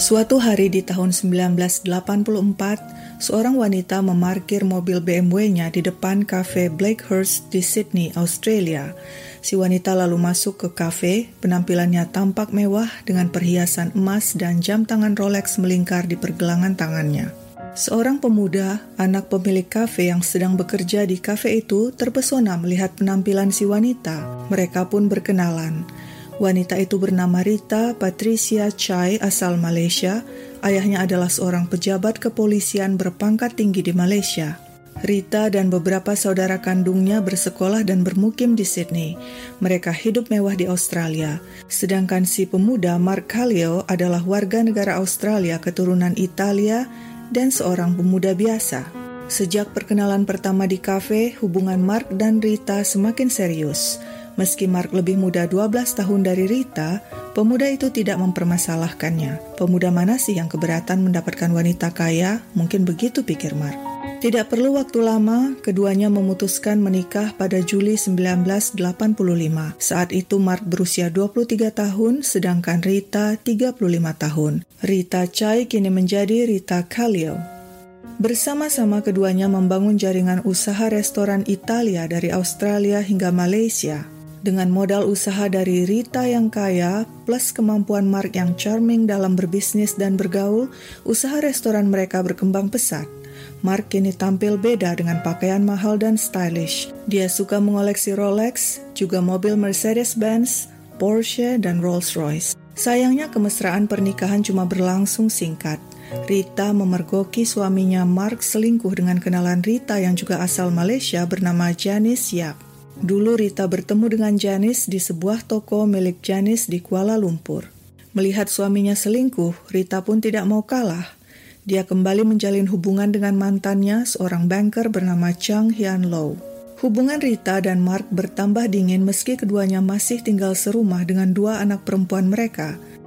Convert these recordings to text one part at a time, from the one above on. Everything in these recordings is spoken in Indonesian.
Suatu hari di tahun 1984, seorang wanita memarkir mobil BMW-nya di depan kafe Blakehurst di Sydney, Australia. Si wanita lalu masuk ke kafe, penampilannya tampak mewah dengan perhiasan emas dan jam tangan Rolex melingkar di pergelangan tangannya. Seorang pemuda, anak pemilik kafe yang sedang bekerja di kafe itu, terpesona melihat penampilan si wanita. Mereka pun berkenalan. Wanita itu bernama Rita Patricia Chai asal Malaysia. Ayahnya adalah seorang pejabat kepolisian berpangkat tinggi di Malaysia. Rita dan beberapa saudara kandungnya bersekolah dan bermukim di Sydney. Mereka hidup mewah di Australia. Sedangkan si pemuda Mark Kallio adalah warga negara Australia keturunan Italia dan seorang pemuda biasa. Sejak perkenalan pertama di kafe, hubungan Mark dan Rita semakin serius. Meski Mark lebih muda 12 tahun dari Rita, pemuda itu tidak mempermasalahkannya. Pemuda mana sih yang keberatan mendapatkan wanita kaya? Mungkin begitu pikir Mark. Tidak perlu waktu lama, keduanya memutuskan menikah pada Juli 1985. Saat itu Mark berusia 23 tahun, sedangkan Rita 35 tahun. Rita Chai kini menjadi Rita Kallio. Bersama-sama keduanya membangun jaringan usaha restoran Italia dari Australia hingga Malaysia. Dengan modal usaha dari Rita yang kaya plus kemampuan Mark yang charming dalam berbisnis dan bergaul, usaha restoran mereka berkembang pesat. Mark kini tampil beda dengan pakaian mahal dan stylish. Dia suka mengoleksi Rolex, juga mobil Mercedes-Benz, Porsche, dan Rolls-Royce. Sayangnya kemesraan pernikahan cuma berlangsung singkat. Rita memergoki suaminya Mark selingkuh dengan kenalan Rita yang juga asal Malaysia bernama Janice Yap. Dulu Rita bertemu dengan Janis di sebuah toko milik Janis di Kuala Lumpur. Melihat suaminya selingkuh, Rita pun tidak mau kalah. Dia kembali menjalin hubungan dengan mantannya, seorang banker bernama Chang Hian Lo. Hubungan Rita dan Mark bertambah dingin meski keduanya masih tinggal serumah dengan dua anak perempuan mereka –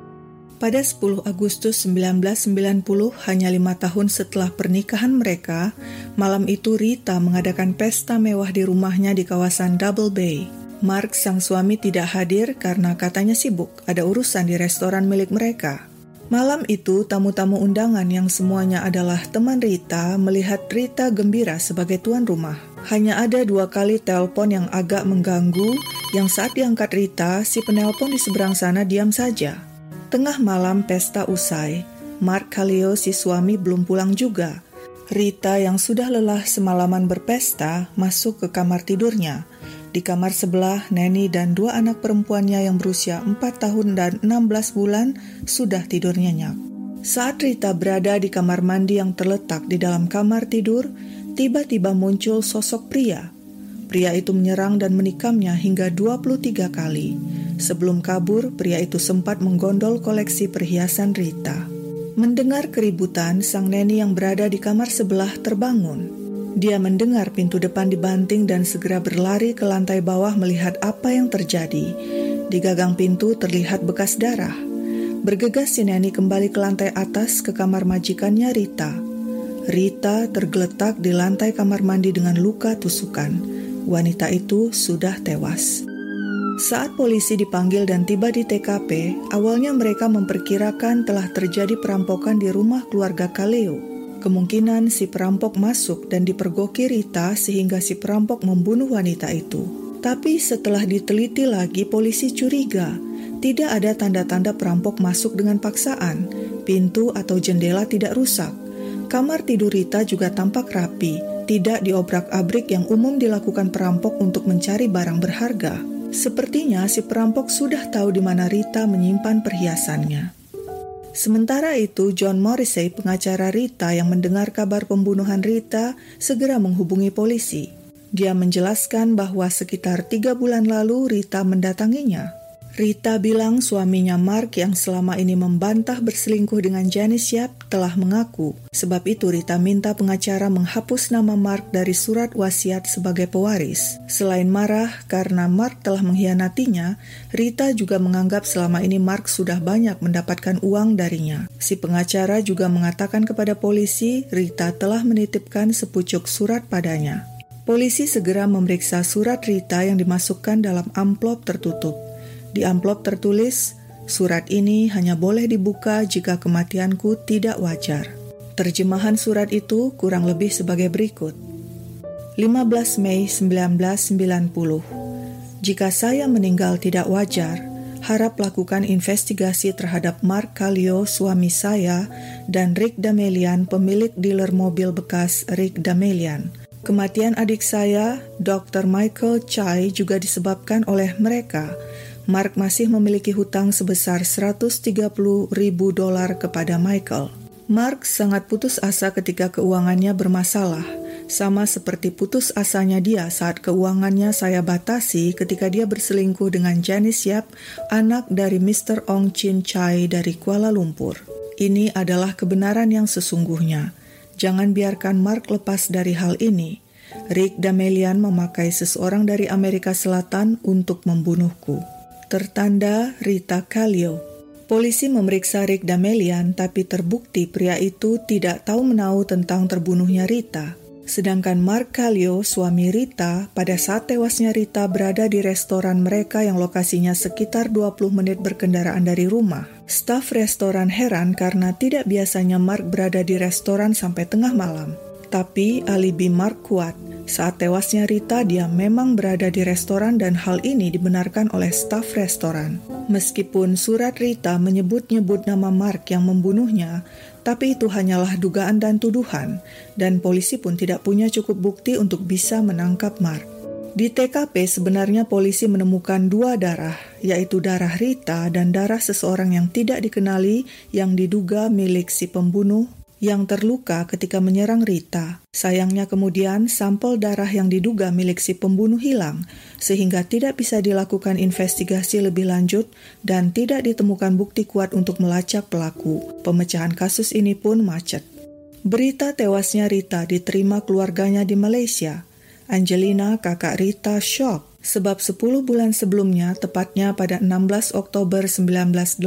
pada 10 Agustus 1990, hanya lima tahun setelah pernikahan mereka, malam itu Rita mengadakan pesta mewah di rumahnya di kawasan Double Bay. Mark, sang suami, tidak hadir karena katanya sibuk, ada urusan di restoran milik mereka. Malam itu, tamu-tamu undangan yang semuanya adalah teman Rita melihat Rita gembira sebagai tuan rumah. Hanya ada dua kali telepon yang agak mengganggu, yang saat diangkat Rita, si penelpon di seberang sana diam saja. Tengah malam pesta usai, Mark Kallio si suami belum pulang juga. Rita yang sudah lelah semalaman berpesta masuk ke kamar tidurnya. Di kamar sebelah, Neni dan dua anak perempuannya yang berusia 4 tahun dan 16 bulan sudah tidur nyenyak. Saat Rita berada di kamar mandi yang terletak di dalam kamar tidur, tiba-tiba muncul sosok pria. Pria itu menyerang dan menikamnya hingga 23 kali. Sebelum kabur, pria itu sempat menggondol koleksi perhiasan Rita. Mendengar keributan, sang neni yang berada di kamar sebelah terbangun. Dia mendengar pintu depan dibanting dan segera berlari ke lantai bawah melihat apa yang terjadi. Di gagang pintu terlihat bekas darah. Bergegas si neni kembali ke lantai atas ke kamar majikannya Rita. Rita tergeletak di lantai kamar mandi dengan luka tusukan. Wanita itu sudah tewas. Saat polisi dipanggil dan tiba di TKP, awalnya mereka memperkirakan telah terjadi perampokan di rumah keluarga Kaleo. Kemungkinan si perampok masuk dan dipergoki Rita sehingga si perampok membunuh wanita itu. Tapi setelah diteliti lagi, polisi curiga tidak ada tanda-tanda perampok masuk dengan paksaan. Pintu atau jendela tidak rusak. Kamar tidur Rita juga tampak rapi, tidak diobrak-abrik yang umum dilakukan perampok untuk mencari barang berharga. Sepertinya si perampok sudah tahu di mana Rita menyimpan perhiasannya. Sementara itu, John Morrissey, pengacara Rita yang mendengar kabar pembunuhan Rita, segera menghubungi polisi. Dia menjelaskan bahwa sekitar tiga bulan lalu Rita mendatanginya Rita bilang suaminya Mark yang selama ini membantah berselingkuh dengan Janice Yap telah mengaku. Sebab itu Rita minta pengacara menghapus nama Mark dari surat wasiat sebagai pewaris. Selain marah karena Mark telah mengkhianatinya, Rita juga menganggap selama ini Mark sudah banyak mendapatkan uang darinya. Si pengacara juga mengatakan kepada polisi Rita telah menitipkan sepucuk surat padanya. Polisi segera memeriksa surat Rita yang dimasukkan dalam amplop tertutup. Di amplop tertulis, Surat ini hanya boleh dibuka jika kematianku tidak wajar. Terjemahan surat itu kurang lebih sebagai berikut. 15 Mei 1990 Jika saya meninggal tidak wajar, harap lakukan investigasi terhadap Mark Kallio, suami saya, dan Rick Damelian, pemilik dealer mobil bekas Rick Damelian. Kematian adik saya, Dr. Michael Chai, juga disebabkan oleh mereka – Mark masih memiliki hutang sebesar 130 ribu dolar kepada Michael. Mark sangat putus asa ketika keuangannya bermasalah, sama seperti putus asanya dia saat keuangannya saya batasi ketika dia berselingkuh dengan Janice Yap, anak dari Mr. Ong Chin Chai dari Kuala Lumpur. Ini adalah kebenaran yang sesungguhnya. Jangan biarkan Mark lepas dari hal ini. Rick Damelian memakai seseorang dari Amerika Selatan untuk membunuhku tertanda Rita Kallio. Polisi memeriksa Rick Damelian, tapi terbukti pria itu tidak tahu menau tentang terbunuhnya Rita. Sedangkan Mark Kallio, suami Rita, pada saat tewasnya Rita berada di restoran mereka yang lokasinya sekitar 20 menit berkendaraan dari rumah. Staf restoran heran karena tidak biasanya Mark berada di restoran sampai tengah malam. Tapi alibi Mark kuat. Saat tewasnya Rita, dia memang berada di restoran dan hal ini dibenarkan oleh staf restoran. Meskipun surat Rita menyebut-nyebut nama Mark yang membunuhnya, tapi itu hanyalah dugaan dan tuduhan, dan polisi pun tidak punya cukup bukti untuk bisa menangkap Mark. Di TKP sebenarnya polisi menemukan dua darah, yaitu darah Rita dan darah seseorang yang tidak dikenali yang diduga milik si pembunuh yang terluka ketika menyerang Rita. Sayangnya kemudian sampel darah yang diduga milik si pembunuh hilang, sehingga tidak bisa dilakukan investigasi lebih lanjut dan tidak ditemukan bukti kuat untuk melacak pelaku. Pemecahan kasus ini pun macet. Berita tewasnya Rita diterima keluarganya di Malaysia. Angelina, kakak Rita, shock sebab 10 bulan sebelumnya, tepatnya pada 16 Oktober 1989,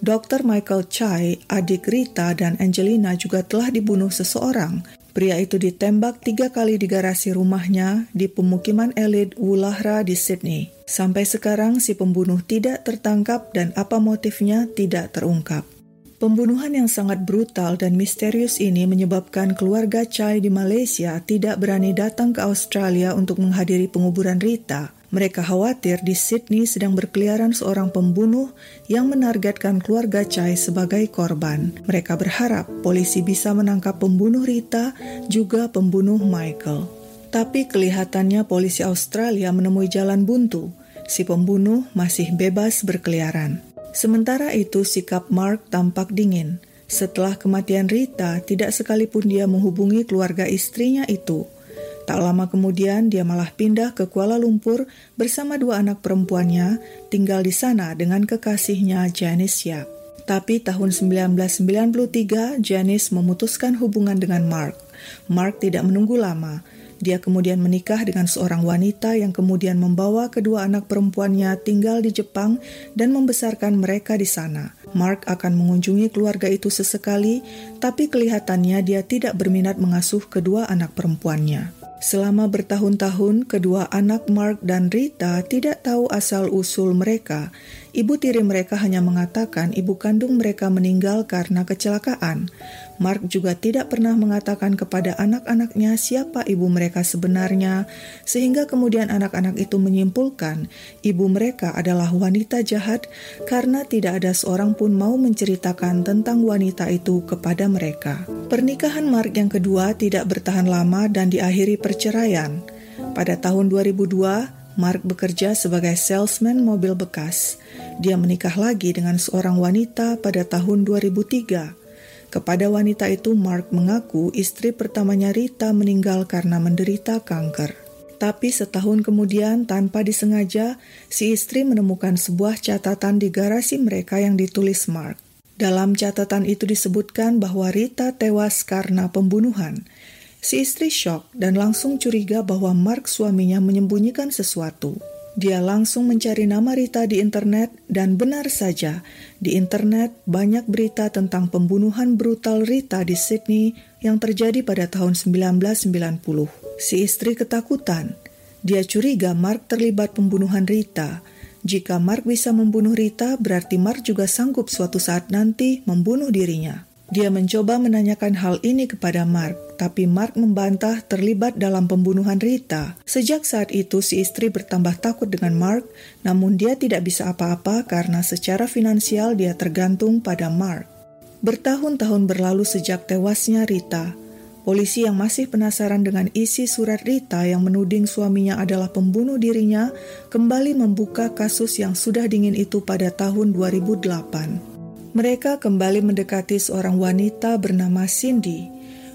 Dr. Michael Chai, adik Rita dan Angelina juga telah dibunuh seseorang. Pria itu ditembak tiga kali di garasi rumahnya di pemukiman elit Wulahra di Sydney. Sampai sekarang si pembunuh tidak tertangkap dan apa motifnya tidak terungkap. Pembunuhan yang sangat brutal dan misterius ini menyebabkan keluarga Chai di Malaysia tidak berani datang ke Australia untuk menghadiri penguburan Rita. Mereka khawatir di Sydney sedang berkeliaran seorang pembunuh yang menargetkan keluarga Chai sebagai korban. Mereka berharap polisi bisa menangkap pembunuh Rita, juga pembunuh Michael. Tapi kelihatannya polisi Australia menemui jalan buntu. Si pembunuh masih bebas berkeliaran. Sementara itu sikap Mark tampak dingin. Setelah kematian Rita, tidak sekalipun dia menghubungi keluarga istrinya itu. Tak lama kemudian dia malah pindah ke Kuala Lumpur bersama dua anak perempuannya, tinggal di sana dengan kekasihnya Janice Yap. Tapi tahun 1993, Janice memutuskan hubungan dengan Mark. Mark tidak menunggu lama. Dia kemudian menikah dengan seorang wanita yang kemudian membawa kedua anak perempuannya tinggal di Jepang dan membesarkan mereka di sana. Mark akan mengunjungi keluarga itu sesekali, tapi kelihatannya dia tidak berminat mengasuh kedua anak perempuannya. Selama bertahun-tahun, kedua anak Mark dan Rita tidak tahu asal-usul mereka. Ibu tiri mereka hanya mengatakan ibu kandung mereka meninggal karena kecelakaan. Mark juga tidak pernah mengatakan kepada anak-anaknya siapa ibu mereka sebenarnya, sehingga kemudian anak-anak itu menyimpulkan ibu mereka adalah wanita jahat karena tidak ada seorang pun mau menceritakan tentang wanita itu kepada mereka. Pernikahan Mark yang kedua tidak bertahan lama dan diakhiri perceraian. Pada tahun 2002, Mark bekerja sebagai salesman mobil bekas. Dia menikah lagi dengan seorang wanita pada tahun 2003. Kepada wanita itu, Mark mengaku istri pertamanya Rita meninggal karena menderita kanker. Tapi setahun kemudian, tanpa disengaja, si istri menemukan sebuah catatan di garasi mereka yang ditulis Mark. Dalam catatan itu disebutkan bahwa Rita tewas karena pembunuhan. Si istri shock dan langsung curiga bahwa Mark suaminya menyembunyikan sesuatu. Dia langsung mencari nama Rita di internet dan benar saja, di internet banyak berita tentang pembunuhan brutal Rita di Sydney yang terjadi pada tahun 1990. Si istri ketakutan. Dia curiga Mark terlibat pembunuhan Rita. Jika Mark bisa membunuh Rita, berarti Mark juga sanggup suatu saat nanti membunuh dirinya. Dia mencoba menanyakan hal ini kepada Mark, tapi Mark membantah terlibat dalam pembunuhan Rita. Sejak saat itu, si istri bertambah takut dengan Mark, namun dia tidak bisa apa-apa karena secara finansial dia tergantung pada Mark. Bertahun-tahun berlalu sejak tewasnya Rita. Polisi yang masih penasaran dengan isi surat Rita yang menuding suaminya adalah pembunuh dirinya kembali membuka kasus yang sudah dingin itu pada tahun 2008. Mereka kembali mendekati seorang wanita bernama Cindy.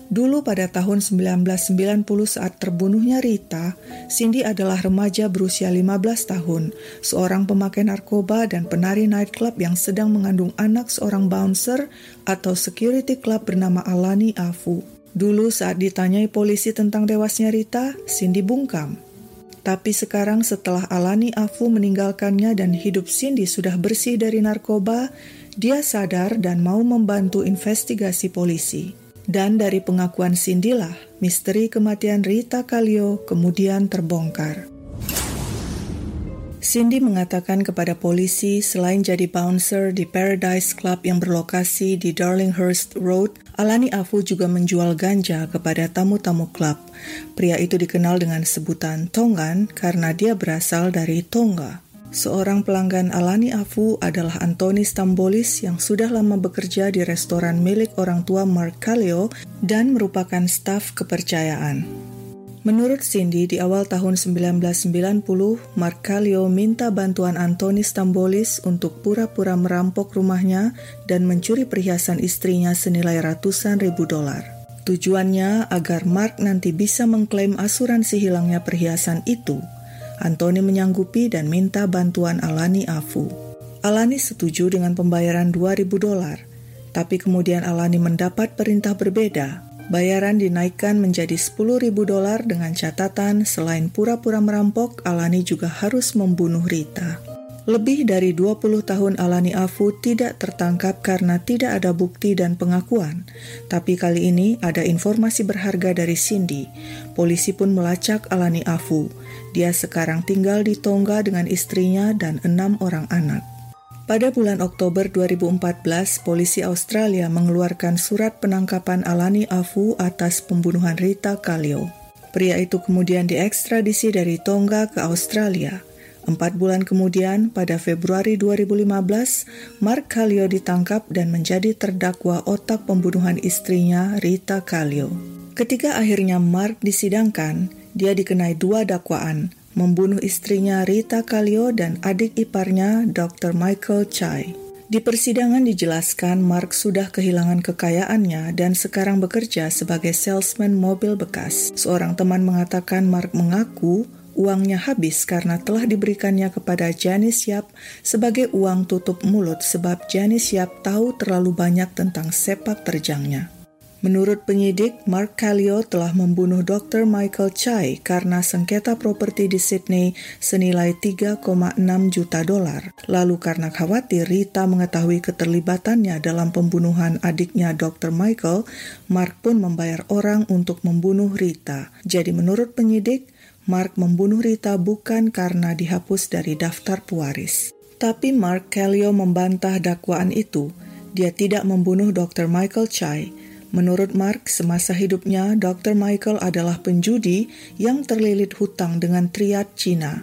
Dulu pada tahun 1990 saat terbunuhnya Rita, Cindy adalah remaja berusia 15 tahun, seorang pemakai narkoba dan penari nightclub yang sedang mengandung anak seorang bouncer atau security club bernama Alani Afu. Dulu saat ditanyai polisi tentang tewasnya Rita, Cindy bungkam. Tapi sekarang setelah Alani Afu meninggalkannya dan hidup Cindy sudah bersih dari narkoba, dia sadar dan mau membantu investigasi polisi. Dan dari pengakuan Cindy lah, misteri kematian Rita Kalio kemudian terbongkar. Cindy mengatakan kepada polisi selain jadi bouncer di Paradise Club yang berlokasi di Darlinghurst Road, Alani Afu juga menjual ganja kepada tamu-tamu klub. Pria itu dikenal dengan sebutan Tongan karena dia berasal dari Tonga. Seorang pelanggan Alani Afu adalah Antoni Stambolis yang sudah lama bekerja di restoran milik orang tua Mark Kaleo dan merupakan staf kepercayaan. Menurut Cindy, di awal tahun 1990, Mark Kaleo minta bantuan Antoni Stambolis untuk pura-pura merampok rumahnya dan mencuri perhiasan istrinya senilai ratusan ribu dolar. Tujuannya agar Mark nanti bisa mengklaim asuransi hilangnya perhiasan itu – Antoni menyanggupi dan minta bantuan Alani Afu. Alani setuju dengan pembayaran 2000 dolar, tapi kemudian Alani mendapat perintah berbeda. Bayaran dinaikkan menjadi 10.000 dolar dengan catatan selain pura-pura merampok, Alani juga harus membunuh Rita. Lebih dari 20 tahun Alani Afu tidak tertangkap karena tidak ada bukti dan pengakuan. Tapi kali ini ada informasi berharga dari Cindy. Polisi pun melacak Alani Afu. Dia sekarang tinggal di Tonga dengan istrinya dan enam orang anak. Pada bulan Oktober 2014, polisi Australia mengeluarkan surat penangkapan Alani Afu atas pembunuhan Rita Kalio. Pria itu kemudian diekstradisi dari Tonga ke Australia. Empat bulan kemudian, pada Februari 2015, Mark Kallio ditangkap dan menjadi terdakwa otak pembunuhan istrinya, Rita Kallio. Ketika akhirnya Mark disidangkan, dia dikenai dua dakwaan, membunuh istrinya Rita Kallio dan adik iparnya, Dr. Michael Chai. Di persidangan dijelaskan Mark sudah kehilangan kekayaannya dan sekarang bekerja sebagai salesman mobil bekas. Seorang teman mengatakan Mark mengaku uangnya habis karena telah diberikannya kepada Janis Yap sebagai uang tutup mulut sebab Janis Yap tahu terlalu banyak tentang sepak terjangnya. Menurut penyidik, Mark Kallio telah membunuh Dr. Michael Chai karena sengketa properti di Sydney senilai 3,6 juta dolar. Lalu karena khawatir Rita mengetahui keterlibatannya dalam pembunuhan adiknya Dr. Michael, Mark pun membayar orang untuk membunuh Rita. Jadi menurut penyidik, Mark membunuh Rita bukan karena dihapus dari daftar pewaris. Tapi Mark Kallio membantah dakwaan itu. Dia tidak membunuh Dr. Michael Chai. Menurut Mark, semasa hidupnya, Dr. Michael adalah penjudi yang terlilit hutang dengan triad Cina.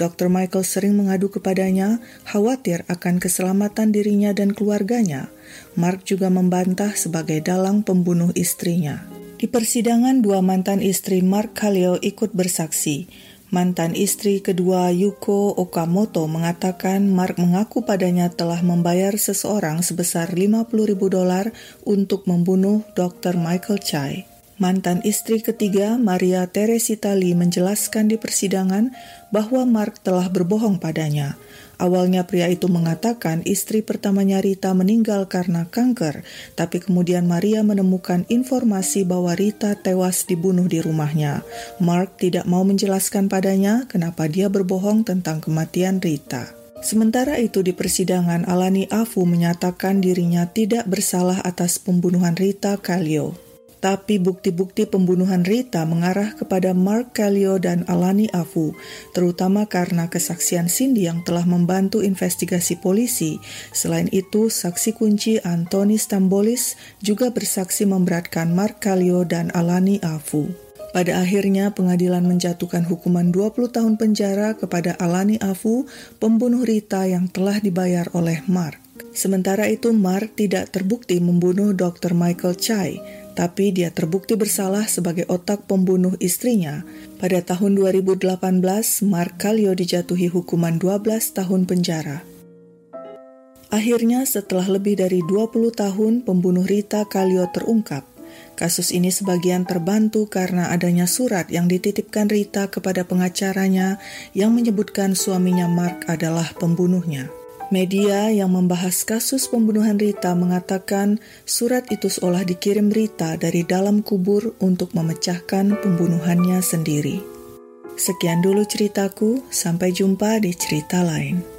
Dr. Michael sering mengadu kepadanya, khawatir akan keselamatan dirinya dan keluarganya. Mark juga membantah sebagai dalang pembunuh istrinya. Di persidangan, dua mantan istri Mark Kallio ikut bersaksi. Mantan istri kedua Yuko Okamoto mengatakan Mark mengaku padanya telah membayar seseorang sebesar 50 ribu dolar untuk membunuh Dr. Michael Chai. Mantan istri ketiga, Maria Teresita Lee, menjelaskan di persidangan bahwa Mark telah berbohong padanya. Awalnya pria itu mengatakan istri pertamanya Rita meninggal karena kanker, tapi kemudian Maria menemukan informasi bahwa Rita tewas dibunuh di rumahnya. Mark tidak mau menjelaskan padanya kenapa dia berbohong tentang kematian Rita. Sementara itu di persidangan Alani Afu menyatakan dirinya tidak bersalah atas pembunuhan Rita Kalio. Tapi bukti-bukti pembunuhan Rita mengarah kepada Mark Kallio dan Alani Afu, terutama karena kesaksian Cindy yang telah membantu investigasi polisi. Selain itu, saksi kunci Anthony Stambolis juga bersaksi memberatkan Mark Kallio dan Alani Afu. Pada akhirnya pengadilan menjatuhkan hukuman 20 tahun penjara kepada Alani Afu, pembunuh Rita yang telah dibayar oleh Mark. Sementara itu Mark tidak terbukti membunuh Dr. Michael Chai, tapi dia terbukti bersalah sebagai otak pembunuh istrinya. Pada tahun 2018, Mark Kallio dijatuhi hukuman 12 tahun penjara. Akhirnya setelah lebih dari 20 tahun pembunuh Rita Kallio terungkap. Kasus ini sebagian terbantu karena adanya surat yang dititipkan Rita kepada pengacaranya yang menyebutkan suaminya Mark adalah pembunuhnya. Media yang membahas kasus pembunuhan Rita mengatakan surat itu seolah dikirim Rita dari dalam kubur untuk memecahkan pembunuhannya sendiri. Sekian dulu ceritaku, sampai jumpa di cerita lain.